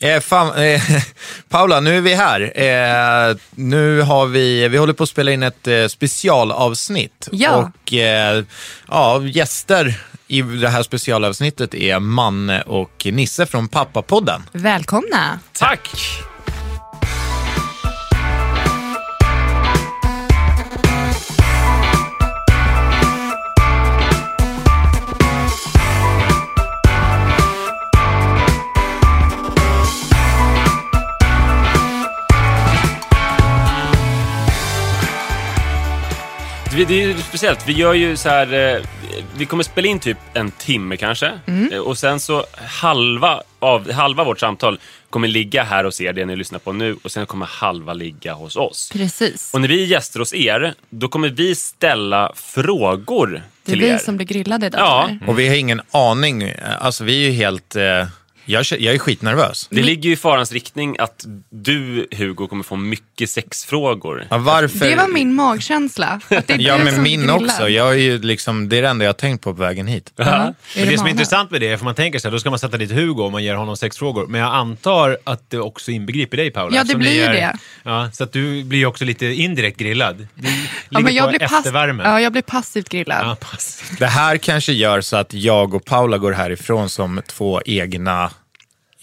Eh, fan, eh, Paula, nu är vi här. Eh, nu har vi, vi håller på att spela in ett eh, specialavsnitt. Ja. Och eh, ja, gäster i det här specialavsnittet är Manne och Nisse från Pappapodden. Välkomna! Tack! Det, det är ju speciellt. Vi gör ju så här... eh, Vi kommer spela in typ en timme kanske. Mm. Eh, Och sen så halva av halva vårt samtal kommer ligga här hos er, det ni lyssnar på nu. Och sen kommer halva ligga hos oss. Precis. Och när vi är gäster hos er, då kommer vi ställa frågor Det är till vi er. som blir grillade idag. Ja. eller? Och vi har ingen aning, alltså vi är ju helt, eh, jag, jag är skitnervös. Det ligger ju i farans riktning att du, Hugo, kommer få mycket sexfrågor. Ja, varför? Det var min magkänsla. Att det är Ja, du men som min grillar. också. Jag är ju liksom, det är det enda jag har tänkt på på vägen hit. Är Men det, som är intressant med det är, för man tänker så här, då ska man sätta dit Hugo om man ger honom sex frågor. Men jag antar att det också inbegriper dig Paula. Ja, det blir ju är- det. Ja, så att du blir ju också lite indirekt grillad. Du Ja, men jag blir, eftervärmen. ja, jag blir passivt grillad. Ja, pass. Det här kanske gör så att jag och Paula går härifrån som två egna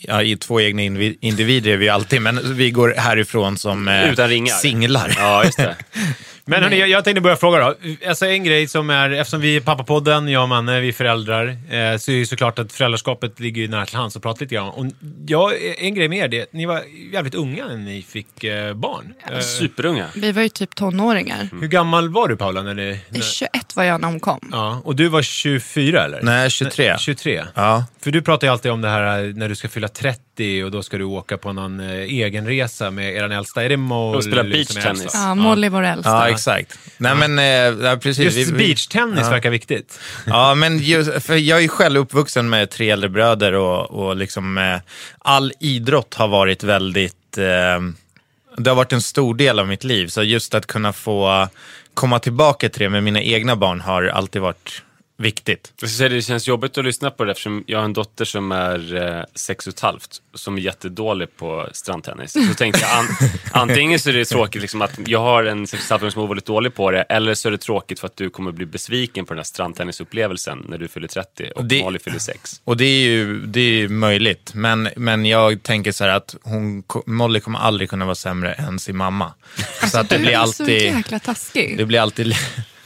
Ja, i två egna individer är vi alltid, men vi går härifrån som eh, Utan ringar. singlar. Ja, just det. Men hörni, jag, jag tänkte börja fråga då. Alltså en grej som är, eftersom vi är pappapodden, jag och Manne, vi är föräldrar, eh, så är det såklart att föräldraskapet ligger ju nära till hands att prata lite grann. Och jag, en grej med er, det, ni var jävligt unga när ni fick eh, barn. Eh, Superunga. Vi var ju typ tonåringar. hur gammal var du Paula? När ni, när, 21 var jag när hon kom. ja, och du var 24 eller? Nej, 23. 23? Ja. För du pratar ju alltid om det här eh, när du ska fylla 30 och då ska du åka på någon eh, egen resa med er äldsta. Är det Molly? Och spela som är beachtennis. äldsta? Ja, Molly var äldsta. Ja, exakt. Nej, men eh, precis. Just beachtennis ja. verkar viktigt. Ja, men just, för jag är själv uppvuxen med tre äldre bröder och, och liksom, eh, all idrott har varit väldigt... Eh, det har varit en stor del av mitt liv. Så just att kunna få komma tillbaka till det med mina egna barn har alltid varit viktigt. Jag ska säga, det känns jobbigt att lyssna på det eftersom jag har en dotter som är eh, sex och ett halvt som är jättedålig på strandtennis. Så tänkte jag, an, antingen så är det tråkigt liksom att jag har en sex och ett halvt som är väldigt dålig på det, eller så är det tråkigt för att du kommer bli besviken på den här strandtennisupplevelsen när du fyller 30 och Det- Molly fyller 6. Och det är ju det är ju möjligt. Men, men jag tänker så här att hon, Molly kommer aldrig kunna vara sämre än sin mamma. Så att det Du blir är så alltid... jäkla taskig. Det blir alltid,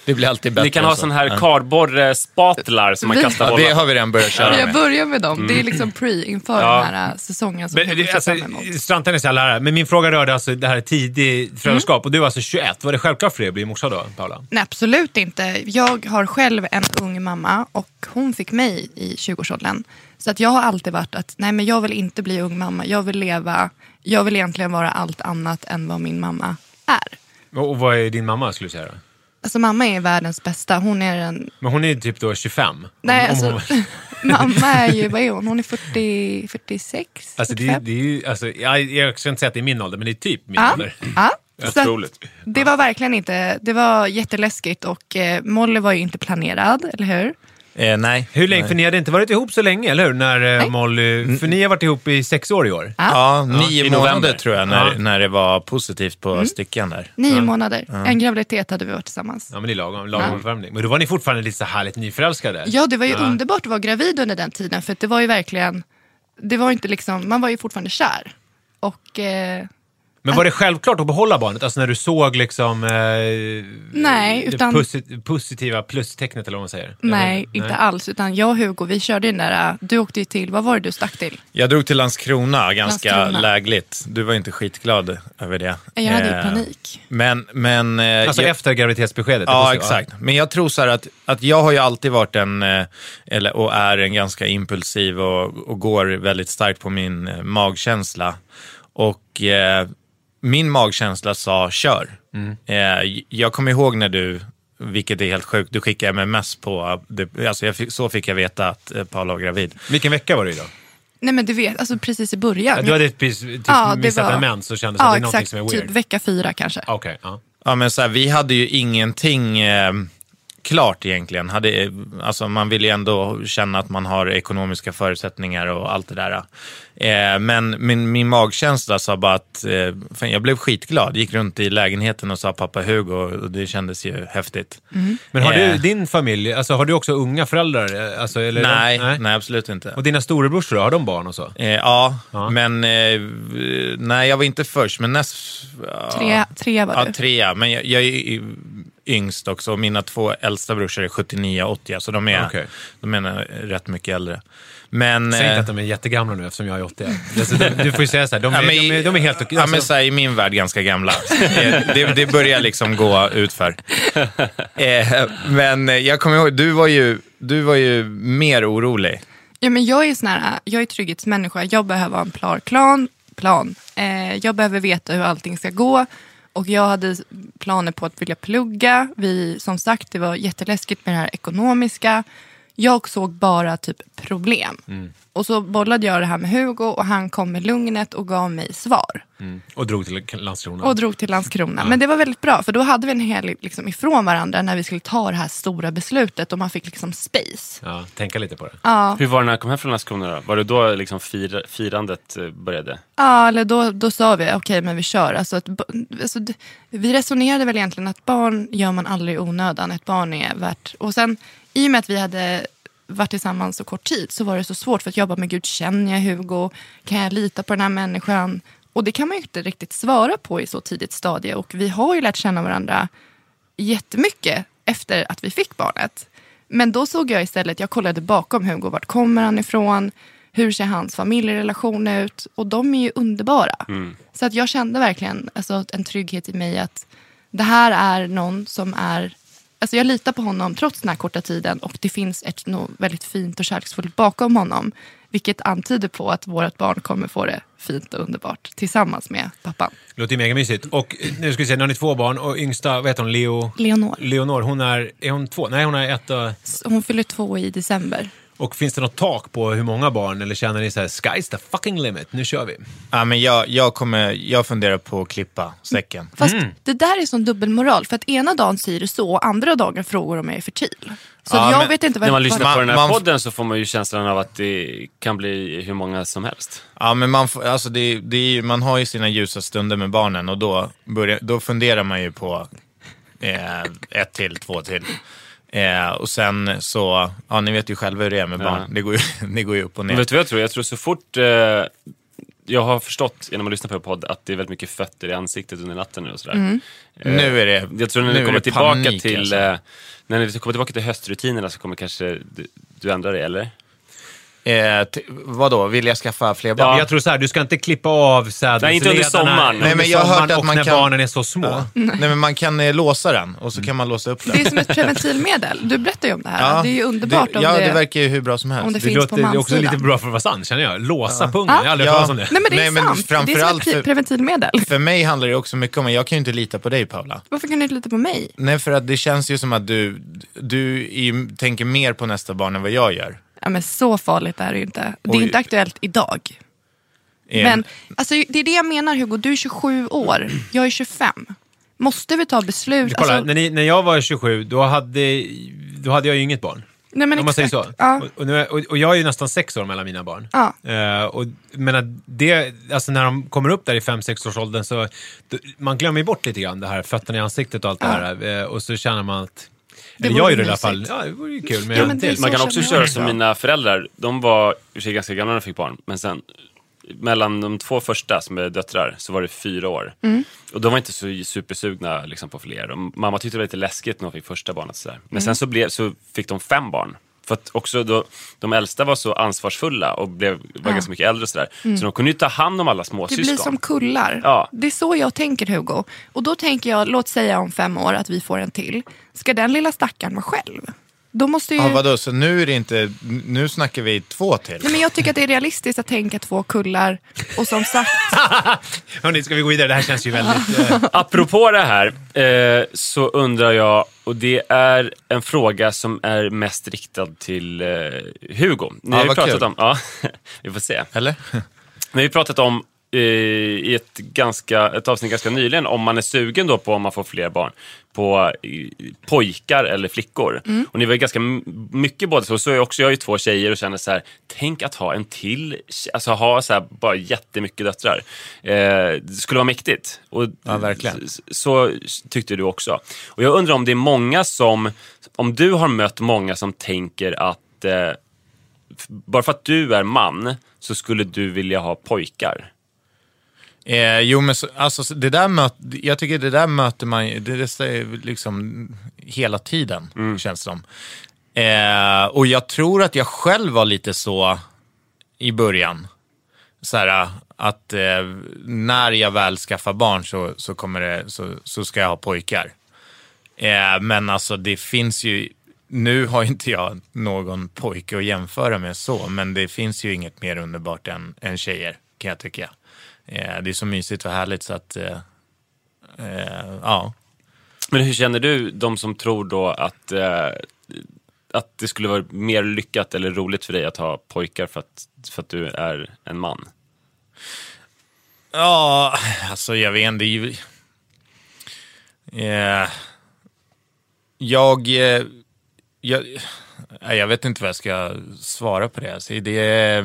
det blir alltid bättre. Ni kan ha så. sån här kardborrespatlar som man Vi- kastar Ja, bollar. det har vi redan börjat köra Jag med. börjar med dem. Det är liksom pre inför Ja. den här äh, säsongen som Men, jag ser alltså, strandtennis är här, men min fråga rörde alltså det här tidig föräldraskap och du var alltså 21. Var det självklart för dig att bli morsa då, Paula? Nej, absolut inte. Jag har själv en ung mamma och hon fick mig i 20-årsåldern. Så att jag har alltid varit att nej, men jag vill inte bli ung mamma. Jag vill leva, jag vill egentligen vara allt annat än vad min mamma är. Och, och vad är din mamma skulle du säga då? Alltså mamma är världens bästa. Hon är en... Men hon är typ då 25. Nej, Om- om alltså, hon- Mamma är ju, vad är hon? Hon är 40, 46? Alltså, det, 45. det är ju, alltså, jag, jag ska inte säga att det är min ålder, men det är typ min Ja. ålder. Ja. Otroligt. det var verkligen inte, det var jätteläskigt och eh, Molly var ju inte planerad, eller hur? Eh, nej. Hur länge? Nej. För ni hade inte varit ihop så länge, eller hur? När eh, Molly, för ni har varit ihop i sex år i år. Ja, nio i månader tror jag, när, Ja. när det var positivt på Mm. stickan där. Nio månader. En graviditet hade vi varit tillsammans. Ja, men det är lagom, lagom uppvärmning. Men då var ni fortfarande lite så härligt nyförälskade. Ja, det var ju underbart att vara gravid under den tiden för det var ju verkligen, det var inte liksom, man var ju fortfarande kär. Och eh, Men var det självklart att behålla barnet? Alltså när du såg liksom... Eh, Nej, det utan- posi- positiva plustecknet eller vad man säger? nej, Eller- inte alls. Utan jag och Hugo, vi körde den där, du åkte ju till, vad var det du stack till? Jag drog till Landskrona ganska Landskrona. lägligt. Du var inte skitglad över det. Jag hade ju Eh, panik. Men, men... eh, Alltså jag- efter graviditetsbeskedet? det Ja, exakt. Men jag tror så här att, att jag har ju alltid varit en, eh, eller, och är en ganska impulsiv och, och går väldigt starkt på min eh, magkänsla. Och eh, min magkänsla sa kör. Eh, jag kommer ihåg när du, vilket är helt sjukt, du skickade MMS på, det, alltså jag fick, så fick jag veta att eh, Paula var gravid. Vilken vecka var det då? Nej men du vet, alltså precis i början. Ja, du hade precis typ Ja, missat var- en mens och kände att ja, det är någonting exakt, som är weird. typ vecka fyra kanske. Okej, ja. Ja, men så här, vi hade ju ingenting eh, klart egentligen. Hade, eh, alltså, man vill ju ändå känna att man har ekonomiska förutsättningar och allt det där. Eh, men min, min magkänsla sa bara att eh, fan, jag blev skitglad. Gick runt i lägenheten och sa pappa Hugo och det kändes ju häftigt. Men har Eh. du din familj, alltså har du också unga föräldrar? Eh, Alltså, eller Nej, nej, absolut inte. Och dina storebrorsor har de barn och så? Eh, ja, Ja. men eh, nej, jag var inte först, men näst... ja. Tre, tre var Ja, du. trea. Men jag, jag yngst också och mina två äldsta brorsor är 79 och 80, så de är, Okej. de är rätt mycket äldre. Men... Säg inte eh, att de är jättegamla nu eftersom jag är 80. Alltså, du får ju säga så här, de är, ja, men de är, de är helt okej. Ja, men Alltså, så här, i min värld ganska gamla. Det, det börjar liksom gå utför. Eh, men eh, jag kommer ihåg, du var ju, du var ju mer orolig. Ja, men jag är sån här, jag är trygghetsmänniska. Jag behöver ha en plan. plan. Eh, jag behöver veta hur allting ska gå. Och jag hade planer på att vilja plugga. Vi, som sagt, det var jätteläskigt med det här ekonomiska. Jag såg bara typ problem. Och så bollade jag det här med Hugo och han kom med lugnet och gav mig svar. och drog till Landskrona. Och drog till Landskrona. Men det var väldigt bra för då hade vi en hel liksom, ifrån varandra när vi skulle ta det här stora beslutet och man fick liksom space. Ja, tänka lite på det. Ja, Hur var det när jag kom hem från Landskrona då? Var det då liksom fira, firandet eh, började? Ja, eller då, då sa vi okej, men vi kör. Alltså att, alltså, vi resonerade väl egentligen att barn gör man aldrig i onödan. Ett barn är värt... Och sen i och med att vi hade varit tillsammans så kort tid så var det så svårt för att jobba med Gud, känner jag Hugo? Kan jag lita på den här människan? Och det kan man ju inte riktigt svara på i så tidigt stadie. Och vi har ju lärt känna varandra jättemycket efter att vi fick barnet. Men då såg jag istället, jag kollade bakom Hugo, vart kommer han ifrån? Hur ser hans familjerelation ut? Och de är ju underbara. Så att jag kände verkligen alltså, en trygghet i mig att det här är någon som är... Alltså jag litar på honom trots den här korta tiden och det finns ett något väldigt fint och kärleksfullt bakom honom. Vilket antyder på att vårt barn kommer få det fint och underbart tillsammans med pappan. Låter ju megamysigt. Och eh, nu ska vi se, nu har ni två barn och yngsta, vad heter hon, Leo? Leonor. Leonor, hon är, är hon två? Nej, hon är ett och... Hon fyller två i december. Och finns det något tak på hur många barn? Eller känner ni så här, sky's the fucking limit, nu kör vi? Ja, men jag, jag, kommer, jag funderar på att klippa säcken. Fast det där är sån dubbelmoral. För att ena dagen säger du så och andra dagen frågar om jag är fertil. Så Ja, jag men vet inte vad... När man lyssnar på den här man- podden så får man ju känslan av att det kan bli hur många som helst. Ja, men man, får- alltså det, det är, ju- man har ju sina ljusa stunder med barnen och då, börjar, då funderar man ju på eh, ett till, två till. Eh, och sen så, ja ni vet ju själva hur det är med Ja. barn. Det går, ju, det går ju upp och ner. Men vet du vad jag tror? Jag tror så fort eh, jag har förstått genom att lyssna på er podd att det är väldigt mycket fötter i ansiktet under natten nu och sådär. Mm. Eh, Nu är det- Jag tror när ni kommer det tillbaka panik, till alltså. eh, när ni kommer tillbaka till höstrutinerna så kommer kanske du, du ändra dig, eller? Eh, t- vadå, vill jag skaffa fler barn? Ja. Jag tror så här, du ska inte klippa av sädesledarna Nej, inte under sommaren. Nej, men jag har hört att man när kan- barnen är så små. Ja. Nej, men man kan eh, låsa den och så kan man låsa upp den. Det är som ett preventivmedel. Du berättar ju om det här. det är ju underbart det, om, Ja, det, det verkar ju hur bra som helst. om det, Det, finns låter, på det är också manssidan. lite bra för att vara sant, känner jag. Låsa pungen, Ja. jag har aldrig Ja. hört talas om det. Nej men det är Nej, men sant. Det är som ett för- preventivmedel. För mig handlar det också mycket om, jag kan ju inte lita på dig Paula. Varför kan du inte lita på mig? Nej, för att det känns ju som att du, du är, ju- tänker mer på nästa barn än vad jag gör. Ja, men så farligt är det ju inte. Det är Oj. inte aktuellt idag. Eh, Men alltså, det är det jag menar Hugo, du är 27 år, jag är 25. Måste vi ta beslut? Kolla, Alltså, när, ni, när jag var 27, då hade, då hade jag ju inget barn. nej, men Om man säger exakt. så. Ja. Och, och, nu och, och jag är ju nästan sex år mellan mina barn. Ja. Eh, och, men det, alltså när de kommer upp där i 5-6 års åldern så då, man glömmer bort lite grann det här fötterna i ansiktet och allt det här. Eh, och så känner man att, Det jag gjorde det i alla fall, ja det vore ju kul med Ja, en till. Man kan också köra som mina föräldrar. De var i sig ganska gamla när de fick barn, men sen mellan de två första som är döttrar så var det fyra år. Mm. Och de var inte så supersugna liksom, på fler. Och mamma tyckte det var lite läskigt när hon fick första barnet. Sådär. Men Mm. sen så, blev, så fick de fem barn. För att också då, de äldsta var så ansvarsfulla och blev, var ganska mycket äldre och sådär. Så de kunde ju ta hand om alla Mm. Det småsyskon. blir som kullar. Ja. Det är så jag tänker Hugo. Och då tänker jag, låt säga om fem år att vi får en till. Ska den lilla stackaren vara själv? Då måste ju... Ja, vadå, så nu är det inte, nu snackar vi två till? Nej, men jag tycker att det är realistiskt att tänka två kullar. Och som sagt, Hörni, ska vi gå vidare? Det här känns ju väldigt... Eh, Apropå det här eh, så undrar jag, och det är en fråga som är mest riktad till eh, Hugo. Ni Ja, har ju pratat kul. om, ja, vi får se. Eller? Vi har ju pratat om i ett, ganska, ett avsnitt ganska nyligen om man är sugen då på om man får fler barn på eh, pojkar eller flickor. Och ni var ju ganska mycket båda så. Så är jag också, jag har ju två tjejer och känner så här, tänk att ha en till, alltså ha så här bara jättemycket döttrar. Eh, det skulle vara mäktigt. Och Ja, verkligen. s- Så tyckte du också. Och jag undrar om det är många som, om du har mött många som tänker att eh, bara för att du är man så skulle du vilja ha pojkar. Eh, jo, men så, alltså, så det där möt, jag tycker det där möter man det, det är liksom hela tiden, känns det som. Eh, och jag tror att jag själv var lite så i början. Så här, att eh, när jag väl skaffar barn så, så, kommer det, så, så ska jag ha pojkar. Eh, men alltså det finns ju, nu har inte jag någon pojke att jämföra med så, men det finns ju inget mer underbart än, än tjejer, kan jag tycka. Eh, det är så mysigt och härligt så att, eh, eh, ja. Men hur känner du, de som tror då att, att det skulle vara mer lyckat eller roligt för dig att ha pojkar för att, för att du är en man? Ja, alltså jag vet inte. ju- Eh, jag, eh, jag, jag vet inte vad jag ska svara på det. Alltså, det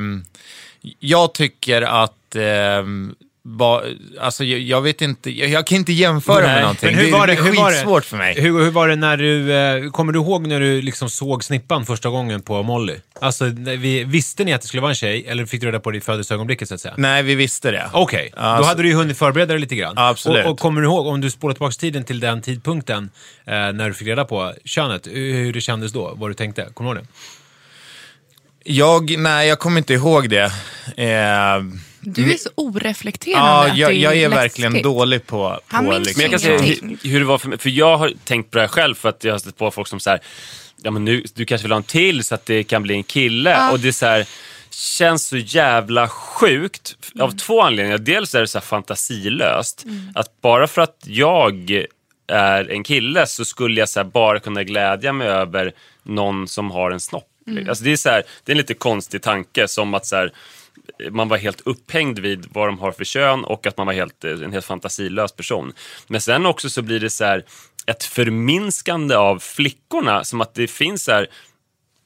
jag tycker att eh, ba, alltså, jag, jag vet inte, jag, jag kan inte jämföra med någonting. Men hur var det, det är hur var det, skitsvårt för mig. Hugo, hur var det när du, eh, kommer du ihåg när du liksom såg snippan första gången på Molly? Alltså, vi, visste ni att det skulle vara en tjej eller fick du reda på det i födelseögonblicket så att säga? Nej, vi visste det. Okej, då alltså- hade du ju hunnit förbereda dig lite grann. Absolut. Och, och kommer du ihåg, om du spolar tillbaka tiden till den tidpunkten eh, när du fick reda på könet, hur, hur det kändes då? Vad du tänkte? Kommer du ihåg det? Jag, nej, jag kommer inte ihåg det. Eh, du är så oreflekterande ja, jag, är jag är läskigt. verkligen dålig på... Han på minns liksom, Men jag kan säga hur, hur det var för mig, för jag har tänkt på det här själv för att jag har stött på folk som så här, ja men nu, du kanske vill ha en till så att det kan bli en kille. Och det är så här, känns så jävla sjukt av två anledningar. Dels är det så här fantasilöst, att bara för att jag är en kille så skulle jag så här bara kunna glädja mig över någon som har en snopp. Alltså det, är så här, det är en lite konstig tanke som att så här, man var helt upphängd vid vad de har för kön och att man var helt, eh, en helt fantasilös person. Men sen också så blir det så här ett förminskande av flickorna som att det finns så här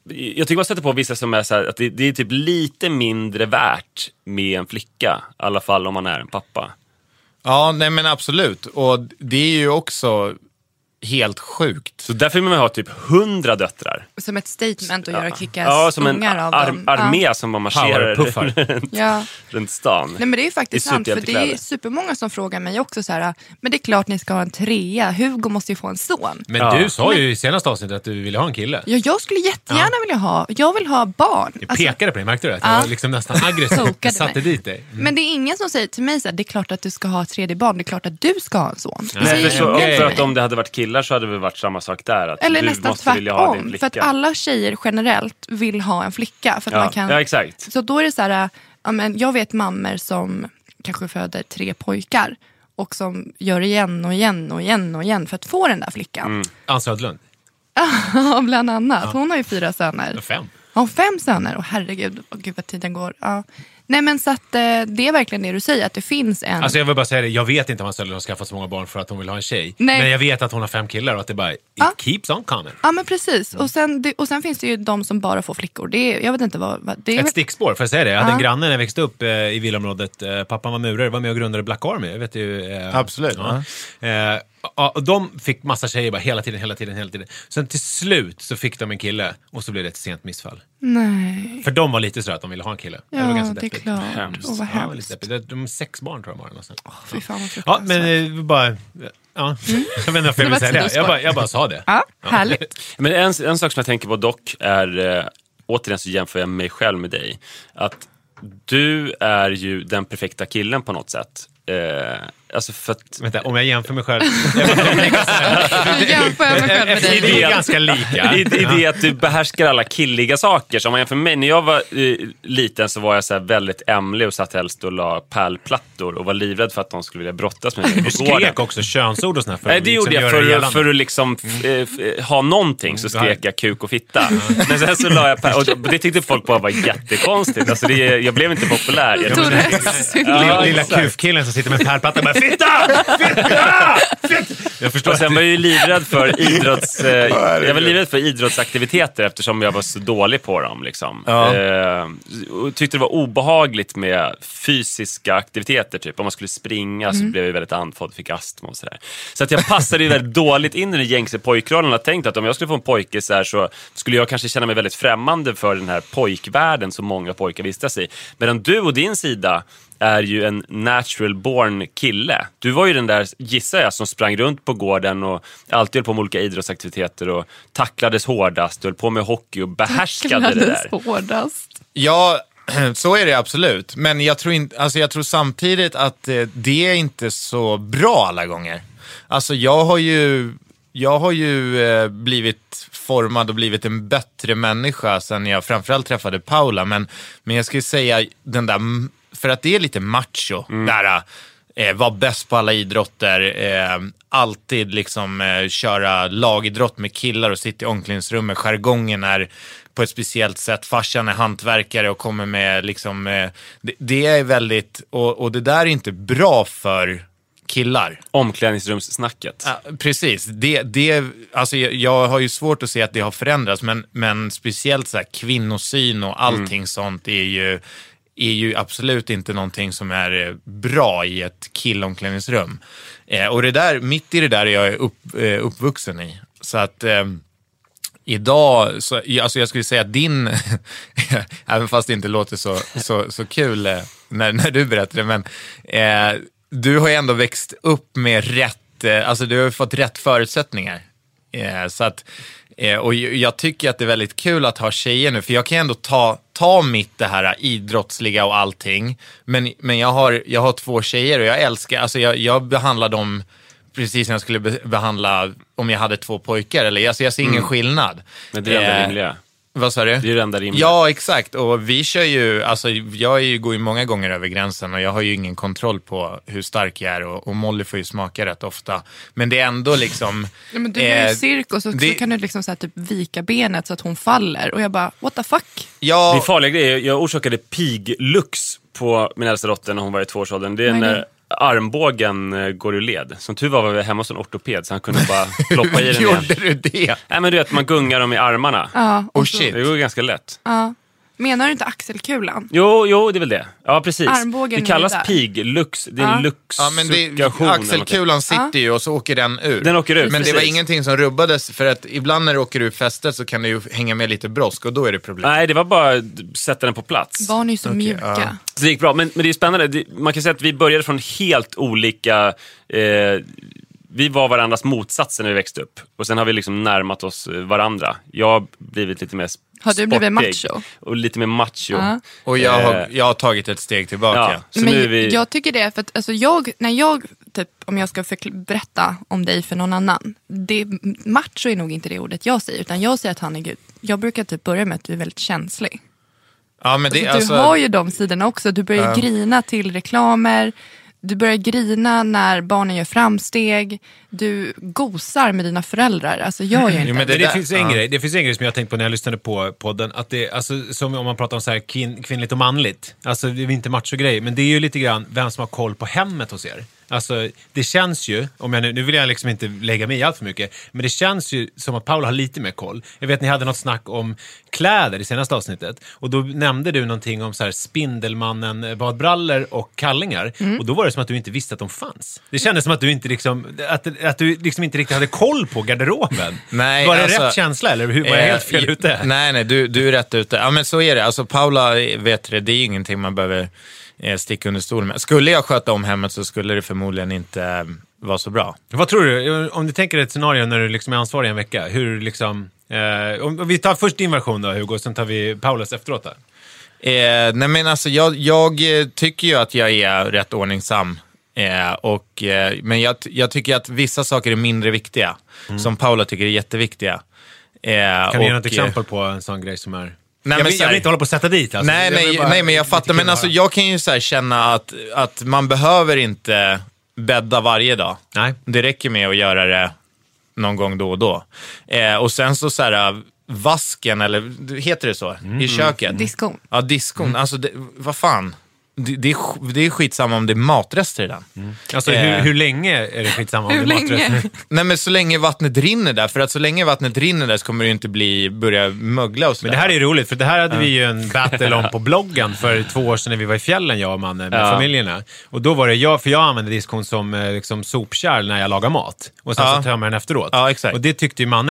jag tycker man sätter på vissa som är så här, att det, det är typ lite mindre värt med en flicka. I alla fall om man är en pappa. Ja, nej men absolut. Och det är ju också helt sjukt. Så därför vill man ha typ hundra döttrar. Som ett statement att göra kickass Ja, som en ar- dem. armé som man marscherar runt, Ja. runt stan. Nej men det är ju faktiskt sant, för det är supermånga som frågar mig också så här, men det är klart ni ska ha en trea, Hugo måste ju få en son. Men Ja. du sa ju i senaste avsnittet att du ville ha en kille. Ja, jag skulle jättegärna vilja ha, jag vill ha barn. Jag Alltså, pekade på dig, märkte du det? Ja. jag var liksom nästan aggressiv. Jag satte mig. dit dig. Men det är ingen som säger till mig så här, det är klart att du ska ha ett tredje barn, det är klart att du ska ha en son. Nej, för, så, för att om det hade varit killar så hade det varit samma sak där. Att Eller du nästan måste vilja ha din tvärtom, flicka. för att alla tjejer generellt vill ha en flicka. För att ja. man kan... ja, exakt. Så då är det så här, ja, men jag vet mammor som kanske föder tre pojkar och som gör igen och igen och igen och igen för att få den där flickan. Mm. Ann Södlund. Ja, bland annat. Hon har ju fyra söner. Fem. Ja, fem söner. Och herregud, oh, gud vad tiden går. Ja. Nej men så att eh, det är verkligen det du säger, att det finns en... Alltså jag vill bara säga det, jag vet inte om Ann har skaffat så många barn för att hon vill ha en tjej. Nej. Men jag vet att hon har fem killar och att det bara, it Ja. keeps on coming. Ja men precis. Och sen, det, och sen finns det ju de som bara får flickor. Det är, jag vet inte vad... vad det är, Ett stickspår, får jag säga det? Jag hade Ja. en granne när jag växte upp eh, i villaområdet. Eh, pappan var murare, var med och grundade Black Army. Jag vet ju, eh, Absolut, Ja. Eh, ja, och de fick massa tjejer bara hela tiden, hela tiden, hela tiden. Sen till slut så fick de en kille och så blev det ett sent missfall. Nej. För de var lite sådär att de ville ha en kille. Ja, det var ganska det är deppigt. klart. Hemskt. Åh vad Ja, det var hemskt. deppigt. De är sex barn tror jag var. Någonstans. Fy fan vad Ja, men eh, bara... Ja. Jag vet inte varför jag vill säga det. Jag bara, jag bara sa det. Ja, härligt. Men en, en sak som jag tänker på dock är, eh, återigen så jämför jag mig själv med dig. Att du är ju den perfekta killen på något sätt. Eh, alltså för att... Vänta, om jag jämför mig själv. Jämför jag mig själv med Vi dig. är ganska lika. I, I det att du behärskar alla killiga saker. Så om man jämför med mig, när jag var eh, liten så var jag så här väldigt ämlig och satt helst och la pärlplattor och var livrädd för att de skulle vilja brottas med mig Du skrek också könsord och sådär för Nej, att det liksom gjorde jag göra för, det att- för att liksom eh, f- ha någonting, så skrek jag kuk och fitta. Men sen så la jag pär, och det tyckte folk bara var jättekonstigt. Alltså det, jag blev inte populär. Jag, Lilla kufkillen som sitter med pärlplatta “Fitta! Fitta! Fitta!” Jag förstår Och sen var jag ju livrädd för idrotts... Eh, jag var livrädd för idrottsaktiviteter eftersom jag var så dålig på dem. Liksom. Ja. Eh, och tyckte det var obehagligt med fysiska aktiviteter. Typ. Om man skulle springa så blev jag väldigt andfådd, fick astma och sådär. Så att jag passade ju väldigt dåligt in i den gängse pojkrollen. Jag tänkte att om jag skulle få en pojke så, här, så skulle jag kanske känna mig väldigt främmande för den här pojkvärlden som många pojkar vistas i. Medan du och din sida är ju en natural born kille. Du var ju den där, gissar jag, som sprang runt på gården och alltid höll på med olika idrottsaktiviteter och tacklades hårdast höll på med hockey och behärskade det Kläddes där. hårdast. Ja, så är det absolut. Men jag tror, inte, alltså jag tror samtidigt att eh, det är inte så bra alla gånger. Alltså jag har ju, jag har ju eh, blivit formad och blivit en bättre människa sen jag framförallt träffade Paula. Men, men jag skulle säga den där, för att det är lite macho, där eh, vara bäst på alla idrotter, eh, alltid liksom eh, köra lagidrott med killar och sitta i omklädningsrummet. Jargongen är på ett speciellt sätt. Farsan är hantverkare och kommer med liksom, eh, det, det är väldigt, och, och det där är inte bra för killar. Omklädningsrumssnacket. Ja, precis. Det, det, alltså jag, jag har ju svårt att se att det har förändrats, men, men speciellt så här kvinnosyn och allting sånt är ju, är ju absolut inte någonting som är eh, bra i ett killomklädningsrum. Eh, och det där, mitt i det där är jag upp, eh, uppvuxen i. Så att eh, idag, så, alltså jag skulle säga att din, även fast det inte låter så, så, så kul eh, när, när du berättar det, men eh, du har ju ändå växt upp med rätt, eh, alltså du har ju fått rätt förutsättningar. Eh, så att, eh, och jag tycker att det är väldigt kul att ha tjejer nu, för jag kan ändå ta, ta mitt det här idrottsliga och allting, men, men jag, har, jag har två tjejer och jag älskar, alltså jag, jag behandlar dem precis som jag skulle be- behandla om jag hade två pojkar. Eller, alltså jag ser ingen skillnad. Men det är det Eh, rimliga. Vad sa du? Det är det enda rimliga. Ja, exakt. Och vi kör ju, alltså jag är ju, går ju många gånger över gränsen och jag har ju ingen kontroll på hur stark jag är och, och Molly får ju smaka rätt ofta. Men det är ändå liksom... Ja, men du är eh, ju cirkus och så det- kan du liksom så här, typ vika benet så att hon faller. Och jag bara, what the fuck? Ja, Det är farliga grejer. Jag orsakade piglux på min äldsta dotter när hon var i tvåårsåldern. Det är? Armbågen eh, går ur led. Som tur var var vi hemma hos en ortoped så han kunde bara ploppa i den igen. gjorde du det? Nej men du vet, man gungar dem i armarna. Ja, och Oh shit. Det går ganska lätt. ja. Menar du inte axelkulan? Jo, jo, det är väl det. Ja, precis. Armbågen det kallas är där. piglux. Det är Ja. en Ja, men det, axelkulan sitter ju och så åker den ur. Den åker ut, Men det var precis. ingenting som rubbades, för att ibland när du åker ur fästet så kan det ju hänga med lite brosk och då är det problem. Nej, det var bara att sätta den på plats. Barn är ju så Okej, mjuka. ja. Så det gick bra, men, men det är spännande. Det, man kan säga att vi började från helt olika... Eh, vi var varandras motsatser när vi växte upp. Och sen har vi liksom närmat oss eh, varandra. Jag har blivit lite mer Har du blivit macho? Och lite mer macho. Ja. Och jag har, Eh, jag har tagit ett steg tillbaka. Ja, så Men nu är vi... Jag tycker det, för att alltså jag, när jag, typ, om jag ska berätta om dig för någon annan. Det, macho är nog inte det ordet jag säger, utan jag säger att han är gud. Jag brukar typ börja med att du är väldigt känslig. Ja, men det, Så alltså, du har ju de sidorna också. Du börjar Ja. grina till reklamer. Du börjar grina när barnen gör framsteg. Du gosar med dina föräldrar. Alltså jag gör inte Jo, men det, det det, finns en ja. grej, det finns en grej som jag tänkte på när jag lyssnade på podden. Att det, alltså, som om man pratar om så här kvin, kvinnligt och manligt. Alltså det är inte macho-grej, men det är ju lite grann vem som har koll på hemmet hos er. Alltså, det känns ju, om jag nu, nu vill jag liksom inte lägga mig i allt för mycket, men det känns ju som att Paula har lite mer koll. Jag vet ni hade något snack om kläder i senaste avsnittet och då nämnde du någonting om så här Spindelmannen eh, badbrallor och kallingar Mm. och då var det som att du inte visste att de fanns. Det kändes som att du inte, liksom, att, att du liksom inte riktigt hade koll på garderoben. Nej, var det alltså- rätt känsla eller hur? var jag helt fel Eh, ute? Nej, nej, du, du är rätt ute. Ja, men så är det. Alltså, Paula vet det, det är ingenting man behöver eh, sticka under stolen med. Skulle jag sköta om hemmet så skulle det förmodligen inte eh, vara så bra. Vad tror du? Om du tänker ett scenario när du liksom är ansvarig en vecka, hur liksom... Eh, om, vi tar först din version då Hugo, sen tar vi Paulas efteråt där. Eh, nej men alltså jag, jag eh, tycker ju att jag är rätt ordningsam. Eh, och, eh, men jag, jag tycker att vissa saker är mindre viktiga. Som Paula tycker är jätteviktiga. Eh, Mm. Kan du ge något eh, exempel på en sån grej som är... Nej, jag, vill, jag vill inte hålla på att sätta dit alltså. Nej, nej, bara- nej, men jag fattar. Men alltså, jag kan ju så här känna att, att man behöver inte bädda varje dag. Nej. Det räcker med att göra det någon gång då och då. Eh, och sen så, så här, vasken, eller heter det så, Mm. i köket? Diskon. Ja, diskon. Alltså, det, vad fan. Det, det, är, det är skitsamma om det är matrester i den. Alltså Eh. hur, hur länge är det skitsamma om Hur det är länge? maträtt? Nej, men så länge vattnet rinner där. För att så länge vattnet rinner där så kommer det inte bli, börja mögla och Men sådär. det här är roligt, för det här hade vi ju en battle om på bloggen för två år sedan när vi var i fjällen, jag och mannen, med Ja. familjerna. Och då var det jag, för jag använde diskon som eh, liksom, sopkärl när jag lagar mat. Och sen Ja. så tömmer jag den efteråt. Ja, exakt. Och det tyckte ju mannen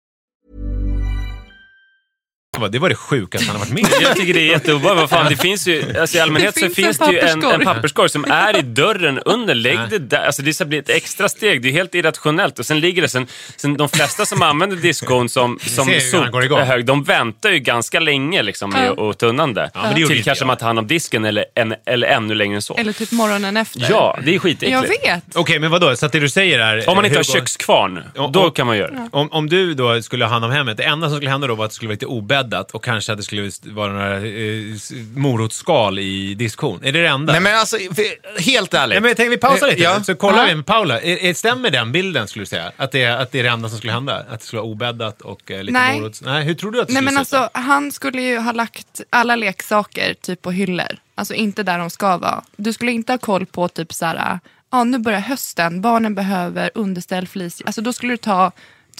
det var det sjukaste han har varit med om. Jag tycker det är jätteobehagligt. Vad fan, det finns ju, alltså I allmänhet Det så finns det ju en, en papperskorg som är i dörren under. Lägg det där. Alltså det ska bli ett extra steg. Det är helt irrationellt. Och sen ligger det sen, sen de flesta som använder diskon som, som sophög, de väntar ju ganska länge liksom med Ja. det. men det gjorde Till inte kanske man tar hand om disken eller, en, eller ännu längre än så. Eller typ morgonen efter. Ja, det är skitäckligt. Jag vet. Okej, men vadå? Så att det du säger är... Om man inte har kökskvarn, Och- då och- kan man göra det. Om, om du då skulle ha hand om hemmet, det enda som skulle hända då var att det skulle vara lite obäddat och kanske att det skulle vara några eh, morotsskal i diskon. Är det det enda? Nej men alltså, för, helt ärligt. Nej, men jag vi pausar Eh, lite, ja. så kollar vi med Paula. Är, är, stämmer den bilden skulle du säga? Att det, är, att det är det enda som skulle hända? Att det skulle vara obäddat och eh, lite Nej. morots... Nej, hur tror du att det Nej skulle men se ut? alltså han skulle ju ha lagt alla leksaker typ på hyllor. Alltså inte där de ska vara. Du skulle inte ha koll på typ så här, ja nu börjar hösten, barnen behöver underställ, flis. Alltså då skulle du ta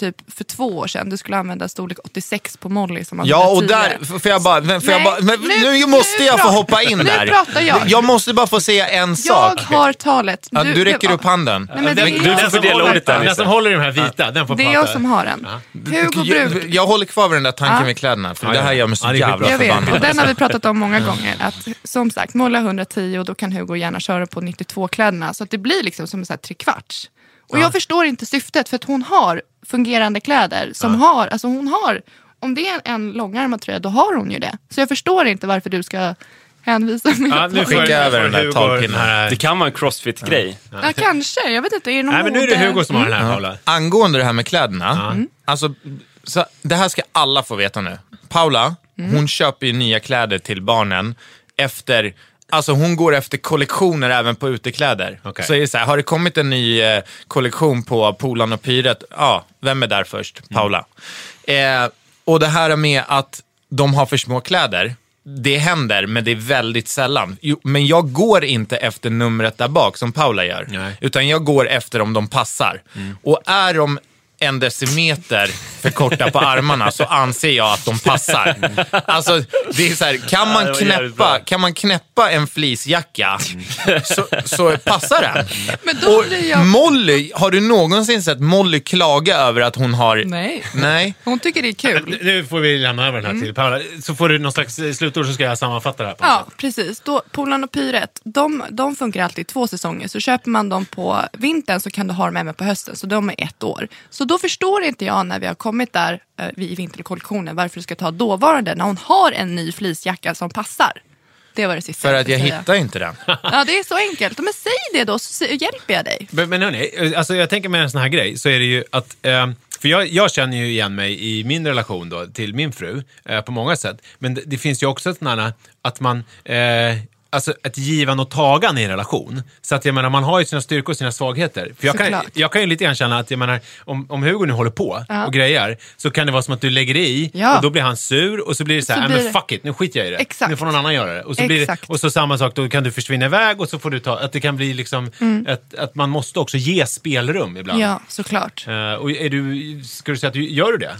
typ för två år sedan, du skulle använda storlek 86 på Molly som man Ja, och där, får jag bara, men får jag bara men nu- nu, måste nu jag få hoppa in nu där. pratar jag. Jag måste bara få säga en Jag sak. har talet. Ja, du räcker upp handen. Nej, men det, Den, är du, jag den, som håller, ordet där, den Nisse. som håller i de här vita, den får det är prata. jag som har den. Hugo Jag, jag håller kvar vid den där tanken med kläderna, för det här gör mig så jävla Jag och förbannad. den har vi pratat om många gånger. Att, som sagt, måla 110 och då kan Hugo gärna köra på 92-kläderna. Så att det blir liksom som en trekvarts. Och jag förstår inte syftet för att hon har fungerande kläder. Som har, alltså hon har, om det är en långärmad tröja då har hon ju det. Så jag förstår inte varför du ska hänvisa mig. Ja, nu får, Skicka över den där Hugo tagpinnen. här- Det kan vara en crossfit-grej. Ja, kanske, jag vet inte. Är det någon Nej, men nu är det? Hugo som har den här, Mm. Paula. Angående det här med kläderna, alltså, så, det här ska alla få veta nu. Paula, hon köper ju nya kläder till barnen efter Alltså hon går efter kollektioner även på utekläder. Okej. Så är det så här, har det kommit en ny eh, kollektion på Polan och Pyret, ja, vem är där först? Paula. Eh, och det här med att de har för små kläder, det händer, men det är väldigt sällan. Jo, men jag går inte efter numret där bak som Paula gör. Nej. Utan jag går efter om de passar. Och är de en decimeter för korta på armarna så anser jag att de passar. Alltså, det är så här, kan, man knäppa, kan man knäppa en fleecejacka så, så passar den. Men då Och blir jag... Molly, har du någonsin sett Molly klaga över att hon har... Nej. Nej. Hon tycker det är kul. Nu får vi lämna över den här till Paula. Så får du någon slags slutord så ska jag sammanfatta det här. På Ja, sätt. precis. Då, Polarn och Pyret, de, de funkar alltid i två säsonger. Så köper man dem på vintern så kan du ha dem även på hösten. Så de är ett år. Så då förstår inte jag när vi har kommit där eh, i vinterkollektionen varför du ska ta dåvarande när hon har en ny fleecejacka som passar. Det var det sista För att jag säga. hittar inte den. Ja, det är så enkelt. Men säg det då så hjälper jag dig. Men, men hörni, alltså jag tänker med en sån här grej så är det ju att, eh, för jag, jag känner ju igen mig i min relation då till min fru eh, på många sätt. Men det, det finns ju också ett sånt här att man, eh, alltså ett givande och tagande i en relation. Så att jag menar, man har ju sina styrkor och sina svagheter. För jag kan, jag kan ju lite grann känna att, jag menar, om, om Hugo nu håller på Ja. och grejer, så kan det vara som att du lägger i Ja. och då blir han sur och så blir det så här, Så "Nej, blir men fuck it, nu skiter jag i det. Exakt. Nu får någon annan göra det. Och så, blir det, och så samma sak, då kan du försvinna iväg och så får du ta, att det kan bli liksom, Mm. ett, att man måste också ge spelrum ibland. Ja, såklart. Eh, och är du, ska du säga att du, gör du det?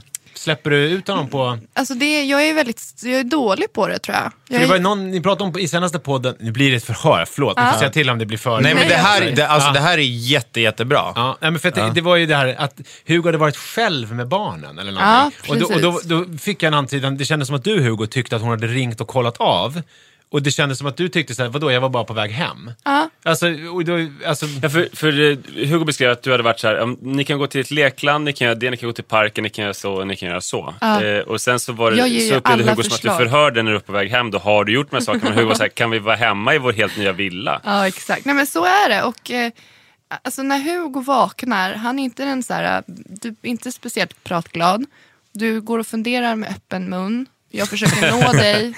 Släpper du ut honom på... Alltså det, jag är väldigt jag är dålig på det tror jag. För jag det är, var ju någon ni pratade om på- i senaste podden, nu blir det ett förhör, förlåt, ni får Ja. säga till om det blir för... Nej, men det här, det, alltså, Ja. det här är jätte, jättebra. Ja, nej, men för att det, det var ju det här att Hugo hade varit själv med barnen eller Ja, någonting. och då, och då, då fick jag en antydan, det kändes som att du Hugo tyckte att hon hade ringt och kollat av. Och det kändes som att du tyckte såhär, vadå, jag var bara på väg hem. Ja. Alltså, och då, alltså Ja, för, för eh, Hugo beskrev att du hade varit så här, ni kan gå till ett lekland, ni kan göra det, ni kan gå till parken, ni kan göra så, och ni kan göra så. Ja. Eh, och sen så, var det, Jag så upplevde Hugo som att du förslag. förhörde när du är på väg hem, då har du gjort de här sakerna. Men Hugo var så här, kan vi vara hemma i vår helt nya villa? Ja, exakt. Nej, men så är det. Och, eh, alltså, när Hugo vaknar, han är inte den så här, du är inte speciellt pratglad. Du går och funderar med öppen mun. Jag försöker nå dig.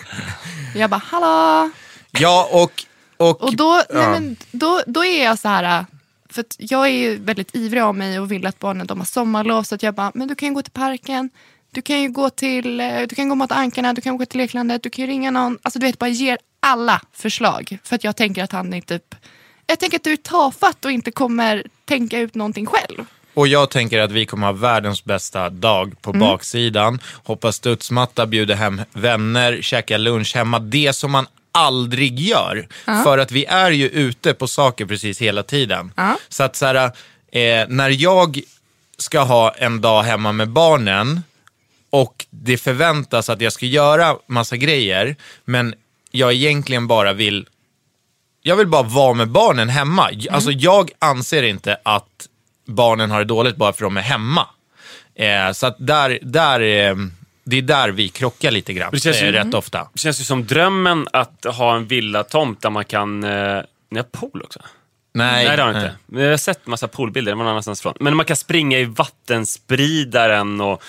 Jag bara, hallå? Ja, och... Och, Och då, nej, ja. men, då, då är jag så här, för att jag är ju väldigt ivrig av mig och vill att barnen de har sommarlov. Så att jag bara, men du kan ju gå till parken. Du kan ju gå till, eh, du kan gå mot ankarna, du kan gå till leklandet, du kan ju ringa någon. Alltså du vet, bara ger alla förslag. För att jag tänker att han är typ, jag tänker att du är tafatt och inte kommer tänka ut någonting själv. Och jag tänker att vi kommer ha världens bästa dag på baksidan. Hoppa studsmatta, bjuda hem vänner, käka lunch hemma. Det som man aldrig gör. För att vi är ju ute på saker precis hela tiden. Så att så här, eh, när jag ska ha en dag hemma med barnen och det förväntas att jag ska göra massa grejer, men jag egentligen bara vill jag vill bara vara med barnen hemma. Alltså jag anser inte att barnen har det dåligt bara för att de är hemma. Eh, så att där, där, eh, det är där vi krockar lite grann, Det känns eh, ju- rätt ofta. Det känns ju som drömmen att ha en villatomt där man kan... Eh, ni har pool också? Nej, Nej, det har jag inte. Jag har sett massa poolbilder, det var någon annanstans ifrån. Men man kan springa i vattenspridaren och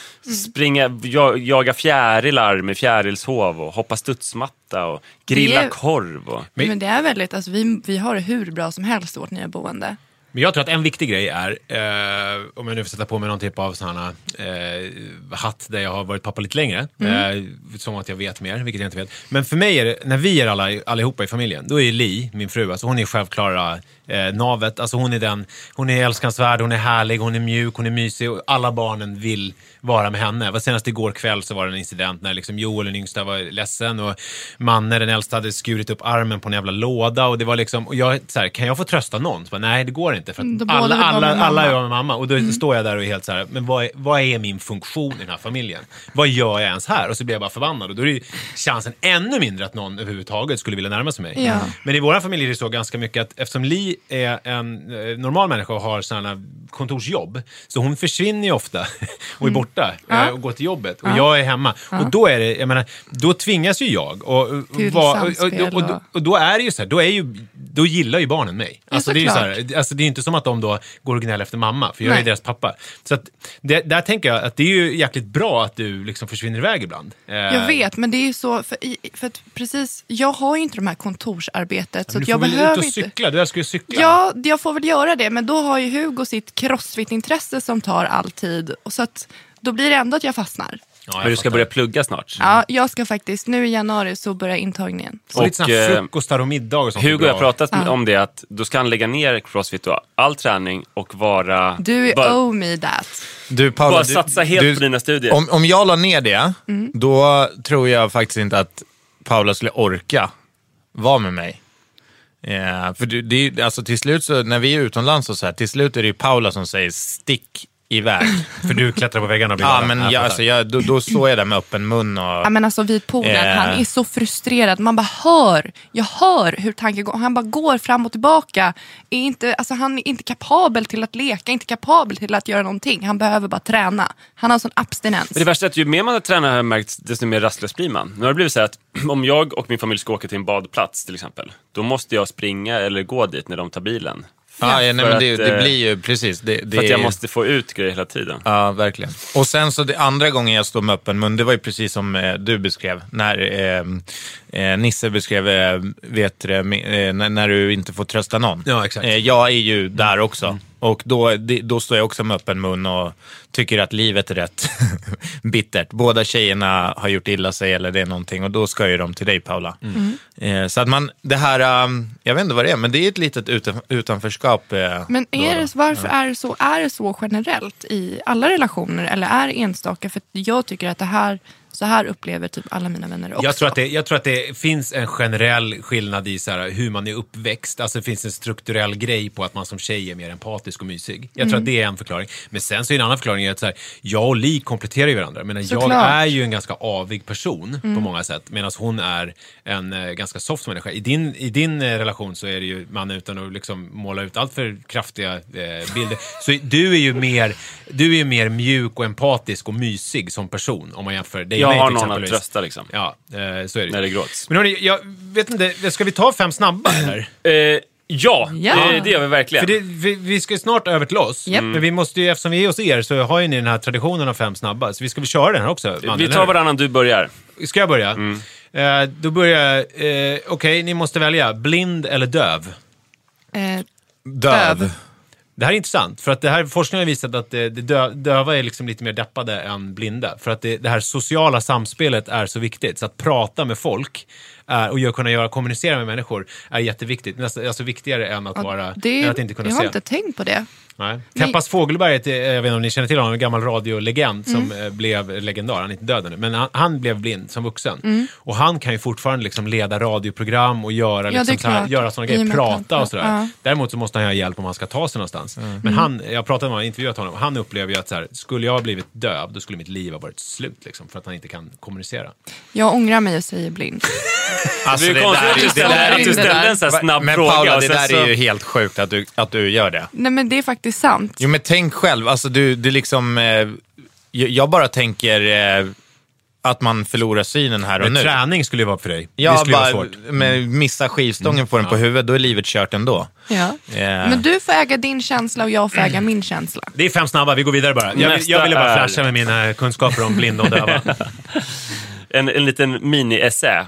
springa, ja, jaga fjärilar med fjärilshov och hoppa studsmatta och grilla är- korv. Och... Men, det är väldigt, alltså, vi, vi har det hur bra som helst i vårt nya boende. Men jag tror att en viktig grej är, eh, om jag nu får sätta på mig någon typ av här, eh, hatt där jag har varit pappa lite längre, eh, som att jag vet mer, vilket jag inte vet. Men för mig är det, när vi är alla, allihopa i familjen, då är Li, min fru, alltså hon är självklara eh, navet. Alltså hon är den, hon är älskansvärd, hon är härlig, hon är mjuk, hon är mysig och alla barnen vill vara med henne. Var senast igår kväll så var det en incident när liksom Joel, den yngsta, var ledsen och Manne, den äldsta, hade skurit upp armen på en jävla låda och det var liksom, och jag så här, kan jag få trösta någon? Så bara, Nej, det går inte för Mm, då att båda alla, alla, alla är med mamma och då står jag där och är helt så här, men vad är, vad är min funktion i den här familjen? Vad gör jag ens här? Och så blir jag bara förbannad och då är ju chansen ännu mindre att någon överhuvudtaget skulle vilja närma sig mig. Ja. Men i vår familj är det så ganska mycket att eftersom Li är en eh, normal människa och har sådana kontorsjobb, så hon försvinner ju ofta och är borta eh, och går till jobbet och jag är hemma. Och då är det, jag menar, då tvingas ju jag och, och, vara- och, och, och, då är det ju så här, då, är ju, då gillar ju barnen mig. Alltså, det är ju så här, alltså det är inte som att de då går och gnäller efter mamma, för jag är Nej. deras pappa. Så att, det, där tänker jag att det är ju jäkligt bra att du liksom försvinner iväg ibland. Eh, Jag vet, men det är ju så, för, för att precis, jag har ju inte de här kontorsarbetet. Så du jag får väl ut behöver och inte... cykla, du älskar ju cykla. Ja, jag får väl göra det, men då har ju Hugo sitt crossfit-intresse som tar all tid. Och så att, då blir det ändå att jag fastnar. Men du ska börja plugga snart. Ja, jag ska faktiskt, nu i januari så börjar intagningen. Och lite här eh, frukostar och middagar och sånt. Hugo har pratat Ja. om det, att då ska han lägga ner crossfit och all träning och vara... Du bara, owe me that. Du, Paula, bara du- satsa helt du- på dina studier. Om, om jag la ner det, Mm. då tror jag faktiskt inte att Paula skulle orka vara med mig. Eh, för det, det, alltså till slut, så, när vi är utomlands och så här, till slut är det ju Paula som säger stick iväg. För du klättrar på väggarna och blir ja, glad. men jag, alltså, jag, då, då står jag där med öppen mun och... Ja, men alltså vid poolen, Eh. han är så frustrerad. Man bara hör, jag hör hur tanken går. Han bara går fram och tillbaka. Är inte, alltså, han är inte kapabel till att leka, inte kapabel till att göra någonting. Han behöver bara träna. Han har sån abstinens. Men det värsta är att ju mer man tränar har jag märkt, desto mer rastlös blir man. Nu har det blivit så att om jag och min familj ska åka till en badplats till exempel, då måste jag springa eller gå dit när de tar bilen. Ja, ja, nej, men det, att, det eh, blir ju precis. Det, det För att jag är- måste få ut grejer hela tiden. Ja, verkligen. Och sen så det andra gången jag stod med öppen mun, det var ju precis som eh, du beskrev. När eh, eh, Nisse beskrev, eh, vet du, eh, när, när du inte får trösta någon. Ja, exakt. Eh, jag är ju där också. Och då, då står jag också med öppen mun och tycker att livet är rätt bittert. Båda tjejerna har gjort illa sig eller det är någonting och då ska ju de till dig Paula. Eh, så att man, det här, um, jag vet inte vad det är, men det är ett litet utan, utanförskap. Eh, Men är det, varför är det, så, är det så generellt i alla relationer eller är det enstaka? För jag tycker att det här, så här upplever typ alla mina vänner också. Jag tror, att det, jag tror att det finns en generell skillnad i så här, hur man är uppväxt. Alltså det finns en strukturell grej på att man som tjej är mer empatisk och mysig. Jag tror Mm. att det är en förklaring. Men sen så är en annan förklaring att så här, jag och Li kompletterar ju varandra. Menar, jag är ju en ganska avig person Mm. på många sätt. Medan hon är en eh, ganska soft människa. I din, I din eh, relation så är det ju man utan att liksom måla ut allt för kraftiga eh, bilder. Så du är ju mer, du är ju mer mjuk och empatisk och mysig som person. Om man jämför dig Jag mig har någon att trösta liksom. Ja, eh, så är det. När det gråts. Men hörni, jag vet inte, ska vi ta fem snabba eller? Eh, ja, Ja. Det, det gör vi verkligen. För det, vi, vi ska ju snart över till oss. Japp. Men vi måste ju, eftersom vi är hos er så har ju ni den här traditionen av fem snabba. Så vi ska väl köra den här också? man, vi tar varannan, du börjar. Ska jag börja? Eh, då börjar jag, eh, okej ni måste välja, blind eller döv? Eh, Döv. Döv. Det här är intressant, för att det här, forskningen har visat att det, det dö, döva är liksom lite mer deppade än blinda. För att det, det här sociala samspelet är så viktigt. Så att prata med folk är, och jag kunna göra, kommunicera med människor är jätteviktigt. Nästan, alltså viktigare än att, vara, det, än att inte kunna jag se. har inte tänkt på det. Nej. Men- Teppas Fågelberg, ett, eh, jag vet inte om ni känner till honom, en gammal radiolegend som Mm. eh, blev legendar. Han är inte död ännu, men han, han blev blind som vuxen. Mm. Och han kan ju fortfarande liksom leda radioprogram och göra, det är liksom så här, klart. göra sådana grejer, prata och sådär. ja. Däremot så måste han ha hjälp om han ska ta sig någonstans. Men Mm. han, jag pratade med honom, intervjuat honom, han upplever ju att så här, skulle jag ha blivit döv, då skulle mitt liv ha varit slut. Liksom, för att han inte kan kommunicera. Jag ångrar mig och säger blind. Alltså, Det är konstigt att du ställde en sån här snabb men fråga. Paula, och det där så- är ju helt sjukt att du, att du gör det. Nej men det är faktiskt sant. Jo, men tänk själv. Alltså, du, du liksom, eh, jag- bara tänker eh, att man förlorar synen här och Men nu. träning skulle ju vara för dig. det Ja, skulle ju vara bara svårt. med, missa skivstången på den på huvudet, då är livet kört ändå. Ja. Eh, Men du får äga din känsla och jag får äga min känsla. Det är fem snabba, vi går vidare bara. Jag, Nästa jag ville bara är- flasha med mina kunskaper om blinda och döva. en, en liten mini-essä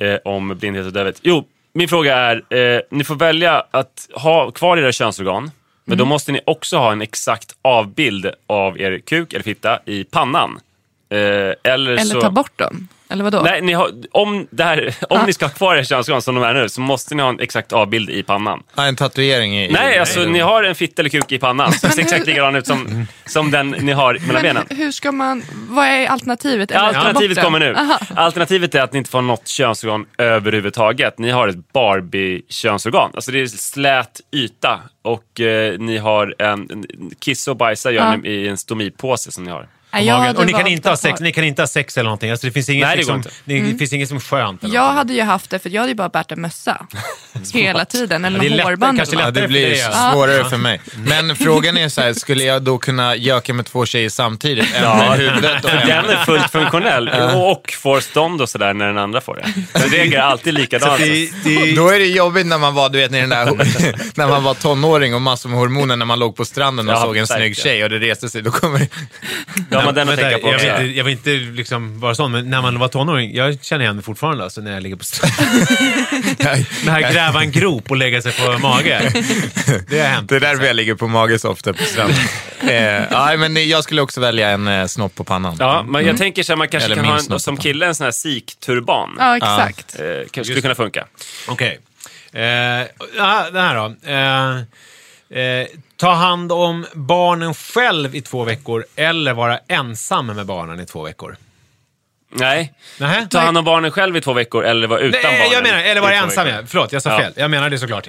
eh, om blindhet och dövhet. Jo, min fråga är, eh, ni får välja att ha kvar era könsorgan, men då Mm. måste ni också ha en exakt avbild av er kuk eller fitta i pannan. Eh, eller Eller så... ta bort dem. Eller vadå? Nej, ni har, om det här, om ni ska ha kvar era könsorgan som de är nu, så måste ni ha en exakt avbild i pannan. ja, en tatuering i... Nej, i, alltså ni har en fitta eller kuk i pannan som ser exakt likadan ut som, som den ni har mellan Men benen. hur ska man, vad är alternativet? Eller ta bort Alternativet den? kommer nu. Aha. Alternativet är att ni inte får något könsorgan överhuvudtaget. Ni har ett Barbie-könsorgan. Alltså det är slät yta och eh, ni har en, en kissa och bajsa gör Ja. ni i en stomipåse som ni har. Nej, jag hade och ni kan, inte ha sex, ni kan inte ha sex eller någonting. Alltså, det finns inget, Nej, det liksom, inte. det, det finns inget som är skönt. Eller Jag någonting. hade ju haft det för jag hade ju bara bärt en mössa. Hela tiden. Eller Ja, det är lättare- hårband. Ja, något. det lättare blir för dig, ja. svårare för mig. Men frågan är så här, skulle jag då kunna göka med två tjejer samtidigt? En Ja, med huvudet och för en den är fullt funktionell och får stånd och sådär när den andra får det. Den reagerar alltid likadant. Då är det jobbigt när man var, du vet, när, den där, när man var tonåring och massor med hormoner när man låg på stranden och Ja, såg en snygg tjej och det reste sig. Då kommer Ja, man den att tänka på jag, vill inte, jag vill inte liksom vara sån, men när man var tonåring, jag känner igen det fortfarande alltså, när jag ligger på stranden. det här gräva en grop och lägga sig på mage. Det har hänt. Det är därför jag ligger på mage så ofta på stranden. eh, ja, men jag skulle också välja en eh, snopp på pannan. Ja, men jag tänker så här, man kanske Eller kan ha en, som kille en sån här sikturban. Ja, exakt. Eh, kanske skulle kunna funka. Okej. Eh, ja, det här då. Eh, eh, ta hand om barnen själv i två veckor eller vara ensam med barnen i två veckor. Nej. Nähä? Ta hand om barnen själv i två veckor eller vara utan Nej, barnen. jag menar, eller vara ensam. Ja. Förlåt, jag sa Ja. fel. Jag menar det såklart.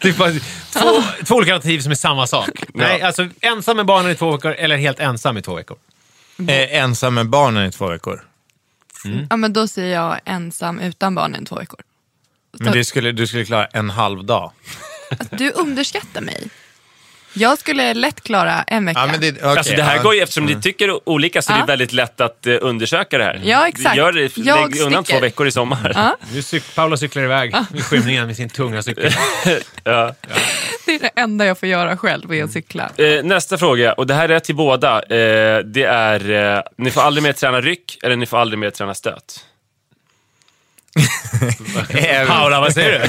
typ bara, två, två olika alternativ som är samma sak. Nej, alltså ensam med barnen i två veckor eller helt ensam i två veckor. Eh, ensam med barnen i två veckor. Ja, men då säger jag ensam utan barnen i två veckor. Men det skulle, du skulle klara en halv dag. Du underskattar mig. Jag skulle lätt klara en vecka. Ja, men det, okej, Alltså det här ja. går ju, eftersom ni tycker olika så är Ja. det väldigt lätt att eh, undersöka det här. Ja, exakt. Vi gör det, Jag lägg undan sticker. två veckor i sommar. Ja. Nu cyk- Paula cyklar iväg i skymningen med sin tunga cykel. Ja. Det är det enda jag får göra själv, är att cykla. Eh, nästa fråga, och det här är till båda. Eh, det är, eh, ni får aldrig mer träna ryck eller ni får aldrig mer träna stöt. Paula, vad säger du?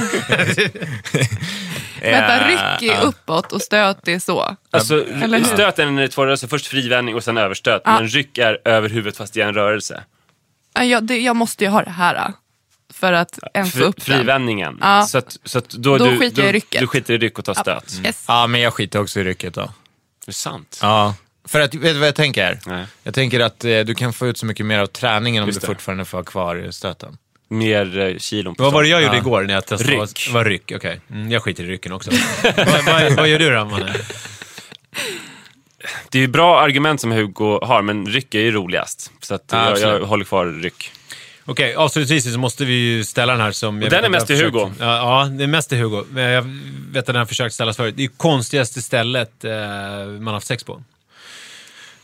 Vänta, ryck är uppåt och stöt är så. Alltså, Eller hur? stöt är en två rörelser, först frivändning och sen överstöt. Ja. Men ryck är över huvudet fast i en rörelse. Ja, jag, det, jag måste ju ha det här äh, för att ens få Fri, upp frivändningen. Ja. Så, att, så att då, Då du, skiter jag i du, rycket. Du skiter i ryck och tar stöt. Yes. Ja, men jag skiter också i rycket då. Det är sant. Ja. För att, vet du vad jag tänker? Nej. Jag tänker att eh, du kan få ut så mycket mer av träningen om Just du det. fortfarande får ha kvar stöten. Mer eh, kilon på Vad var det jag gjorde Ja. igår när jag testade? Ryck. Var ryck, okej. Mm, jag skiter i rycken också. vad, vad, vad gör du då, Manne? Det är ju bra argument som Hugo har, men ryck är ju roligast. Så att Ja, jag, jag håller kvar ryck. Okej, avslutningsvis så måste vi ju ställa den här som... jag Och den vet är mest till Hugo. Ja, ja, det är mest till Hugo. Men jag vet att den har försökt ställas förut. Det är ju konstigaste stället eh, man har haft sex på.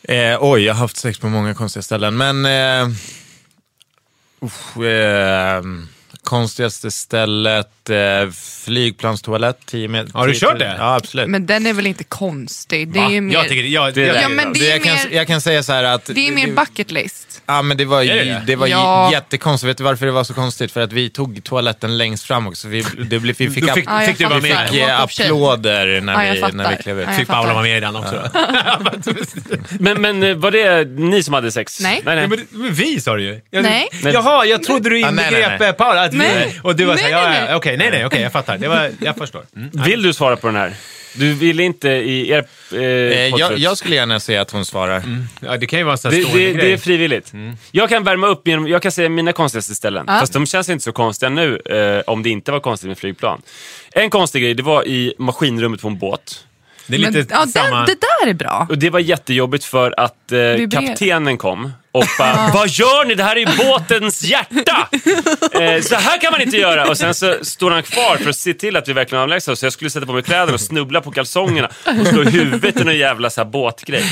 Eh, oj, jag har haft sex på många konstiga ställen, men... Eh, usch, eh, konstigaste stället, eh, flygplanstoalett, 10 meter. Har du kört det? Ja, absolut. Men den är väl inte konstig? Det är ju mer, Jag tycker jag, Det är jag, det. Ja, men det är jag, kan, mer- jag kan säga så här att... det är mer bucket list. Ja, men det var, ju, det? det var Ja. jättekonstigt. Vet du varför det var så konstigt? För att vi tog toaletten längst fram också. Vi, det blev, vi fick, fick- Ja, fick du vara vi med? fick eh, applåder när, Ja, vi, när vi klev ut. Ja, fick Paula vara med i den också. Men, men eh, var det ni som hade sex? Nej. nej, nej. men, men vi sa du ju. Jag, Nej. Jaha, jag trodde du inbegrep eh, Paula. Att vi, Nej. och du var såhär, Nej, ja, ja, nej. okej, nej, nej, okej, jag fattar. Det var, jag förstår. Mm. Vill du svara på den här? Du vill inte i er eh, Eh, jag, jag skulle gärna se att hon svarar. Ja, det kan ju vara en sån det, det, grej. det är frivilligt. Jag kan värma upp genom, jag kan säga mina konstigaste ställen. Ja. Fast de känns inte så konstiga nu eh, om det inte var konstigt med flygplan. En konstig grej, det var i maskinrummet på en båt. det är lite Men, ja, samma... den, det där är bra. Och det var jättejobbigt för att eh, kaptenen kom och bara “Vad gör ni? Det här är ju båtens hjärta! Eh, så här kan man inte göra!” Och sen så står han kvar för att se till att vi verkligen avlägsnar oss. Så jag skulle sätta på mig kläderna och snubbla på kalsongerna och slå huvudet i någon jävla så här båtgrej.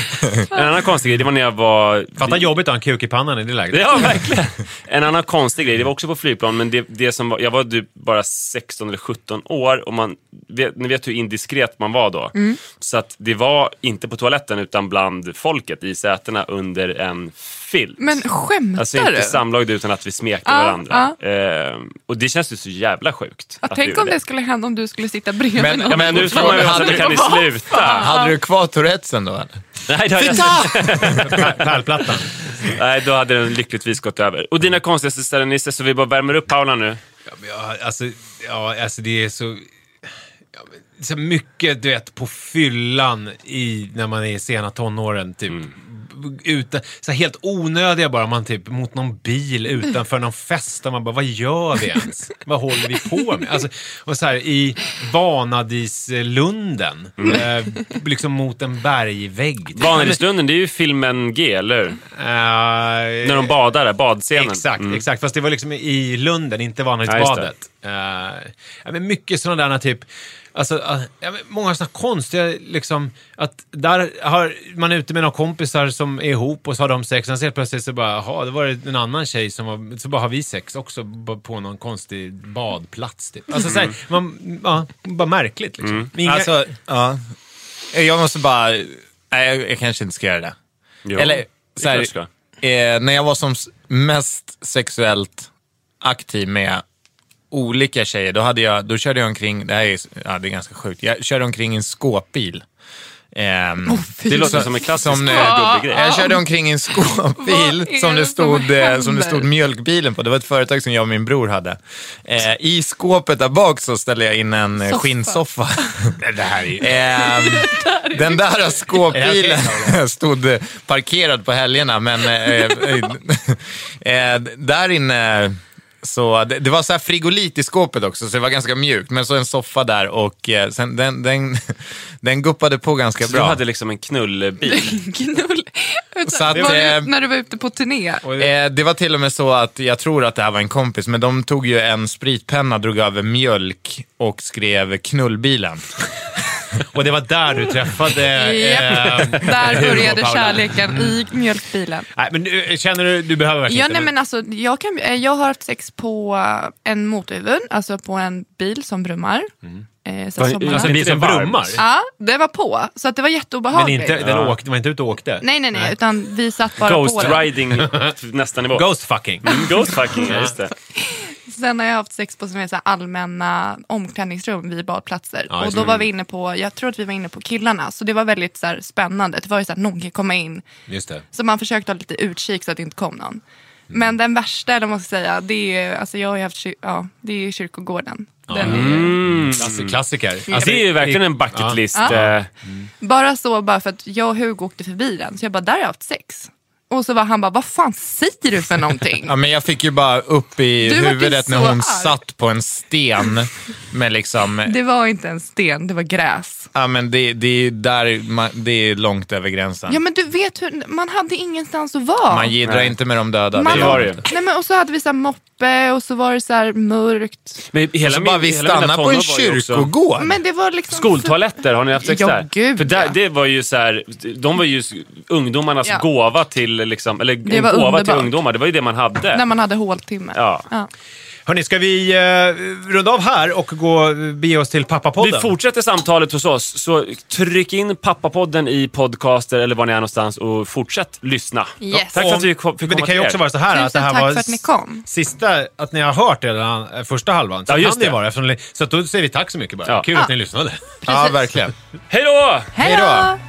En annan konstig grej, det var när jag var... Fatta jobbigt att ha en kuk i pannan i det läget. Ja, verkligen. En annan konstig grej, det var också på flygplan, men det, det som var, jag var typ bara 16 eller 17 år och man, vet, ni vet hur indiskret man var då. Så att det var inte på toaletten utan bland folket i sätena under en filt. Men skämtar Alltså inte du? samlag utan att vi smekte Ja, varandra. Ehm, och det känns ju så jävla sjukt. Vi tänk om det skulle hända om du skulle sitta bredvid Men- någon. Ja, men nu får man ju så här, kan ni sluta? Hade du kvar Tourettesen då? Eller? Nej, då, jag, Pärlplattan. nej, då hade den lyckligtvis gått över. Och dina konstigaste ställen Nisse, så vi bara värmer upp Paula nu. Ja, men jag, alltså, ja, alltså det är så... Ja, men, så mycket, du vet, på fyllan i, när man är i sena tonåren. Typ. Utan, så helt onödiga bara, man typ mot någon bil utanför någon fest. Man bara, vad gör vi ens? vad håller vi på med? Alltså, och så här i Vanadislunden, eh, liksom mot en bergvägg. Vanadislunden, det är ju filmen G, eller? Eh, När de badar där, badscenen. Exakt, Mm. exakt. Fast det var liksom i Lunden, inte Ja, Vanadisbadet. Uh, ja, men mycket sådana där typ... Alltså, ja, men många sådana konstiga, liksom, att där har man är ute med några kompisar som är ihop och så har de sex, sen så helt plötsligt så bara, jaha, det var det en annan tjej som var, så bara har vi sex också på någon konstig badplats typ. Alltså såhär, man, ja, bara märkligt liksom. Inga, Alltså, ja. Jag måste bara... Nej, jag, jag kanske inte ska göra det. Jo, Eller det så här, klart ska. eh, när jag var som mest sexuellt aktiv med olika tjejer, då, hade jag, då körde jag omkring, det här är, ja, det är ganska sjukt, jag körde omkring i en skåpbil. Ehm, Det låter som en klassisk som, eh, eh, gubbegrej. Jag körde omkring i en skåpbil som det, stod, som eh, som det stod mjölkbilen på. Det var ett företag som jag och min bror hade. Eh, I skåpet där bak så ställde jag in en eh, Soffa. skinnsoffa. Det här är ju... Ehm, den där skåpbilen stod parkerad på helgerna, men eh, eh, eh, där inne så det, det var så här frigolit i skåpet också, så det var ganska mjukt. Men så en soffa där och eh, sen, den, den, den guppade på ganska Så du bra. hade liksom en knullbil. Knull. Så att, var eh, när du var ute på turné? Eh, det var till och med så att jag tror att det här var en kompis, men de tog ju en spritpenna, drog över mjölk och skrev knullbilen. Och det var där du träffade... Eh, Där Hugo och började Paula. kärleken i mjölkbilen. Nej, men du, känner du, du behöver verkligen Ja, inte, nej, men alltså, jag, kan, eh, jag har haft sex på eh, en motorhuven, alltså på en bil som brummar. Eh, så Var- sommarna. Alltså Inte som brummar? Ja, det var på. Så att det var Men jätteobehagligt. inte, den Ja. åkte, var inte ute och åkte? Nej, nej, nej, utan vi satt bara Ghost på den. riding nästa nivå. Ghost fucking. Mm, Ghost fucking, ja, just det. Sen har jag haft sex på så här allmänna omklädningsrum vid badplatser. Ja, och då var vi inne på, jag tror att vi var inne på killarna, så det var väldigt så här, spännande. Det var ju så att någon kan komma in. Just det. Så man försökte ha lite utkik så att det inte kom någon. Men den värsta, eller ska säga, det är, alltså jag har haft, ja, det är kyrkogården. Den är, Mm. Klassi- Klassiker. Alltså, det är ju verkligen en bucket list. Ja. eh, bara så, bara för att jag och Hugo åkte förbi den, så jag bara, där har jag haft sex. Och så var han bara, vad fan säger du för någonting? Ja, men jag fick ju bara upp i Du huvudet när så hon arg. satt på en sten med liksom... Det var inte en sten, det var gräs. Ja, men det, det, är där, man, det är långt över gränsen. Ja men du vet hur, man hade ingenstans att vara. Man jiddrar Nej. inte med de döda. Man- det var gör det. Nej, men, och så hade vi så här moppe och så var det så här mörkt. Men hela Så min- bara vi stannar på en kyrkogård. Men det var liksom... Skoltoaletter, har ni haft sex Ja, där? gud, För där, ja. det var ju så här, de var ju ungdomarnas Ja. gåva till, liksom, eller Det en var gåva till ungdomar. Det var ju det man hade. När man hade håltimme. Ja. Ja. Hörni, ska vi uh, runda av här och gå, bege oss till pappapodden? Vi fortsätter samtalet hos oss, så tryck in pappapodden i podcaster eller var ni är någonstans och fortsätt lyssna. Yes. Tack för att vi kom, fick Men det komma kan ju också er. vara så här att det Tusen här var att ni kom. sista, att ni har hört redan eh, första halvan. Så Ja, just kan det det. vara. Ni- så då säger vi tack så mycket bara. Ja. Kul att ni lyssnade. Ja, verkligen. Hej då! Hej då!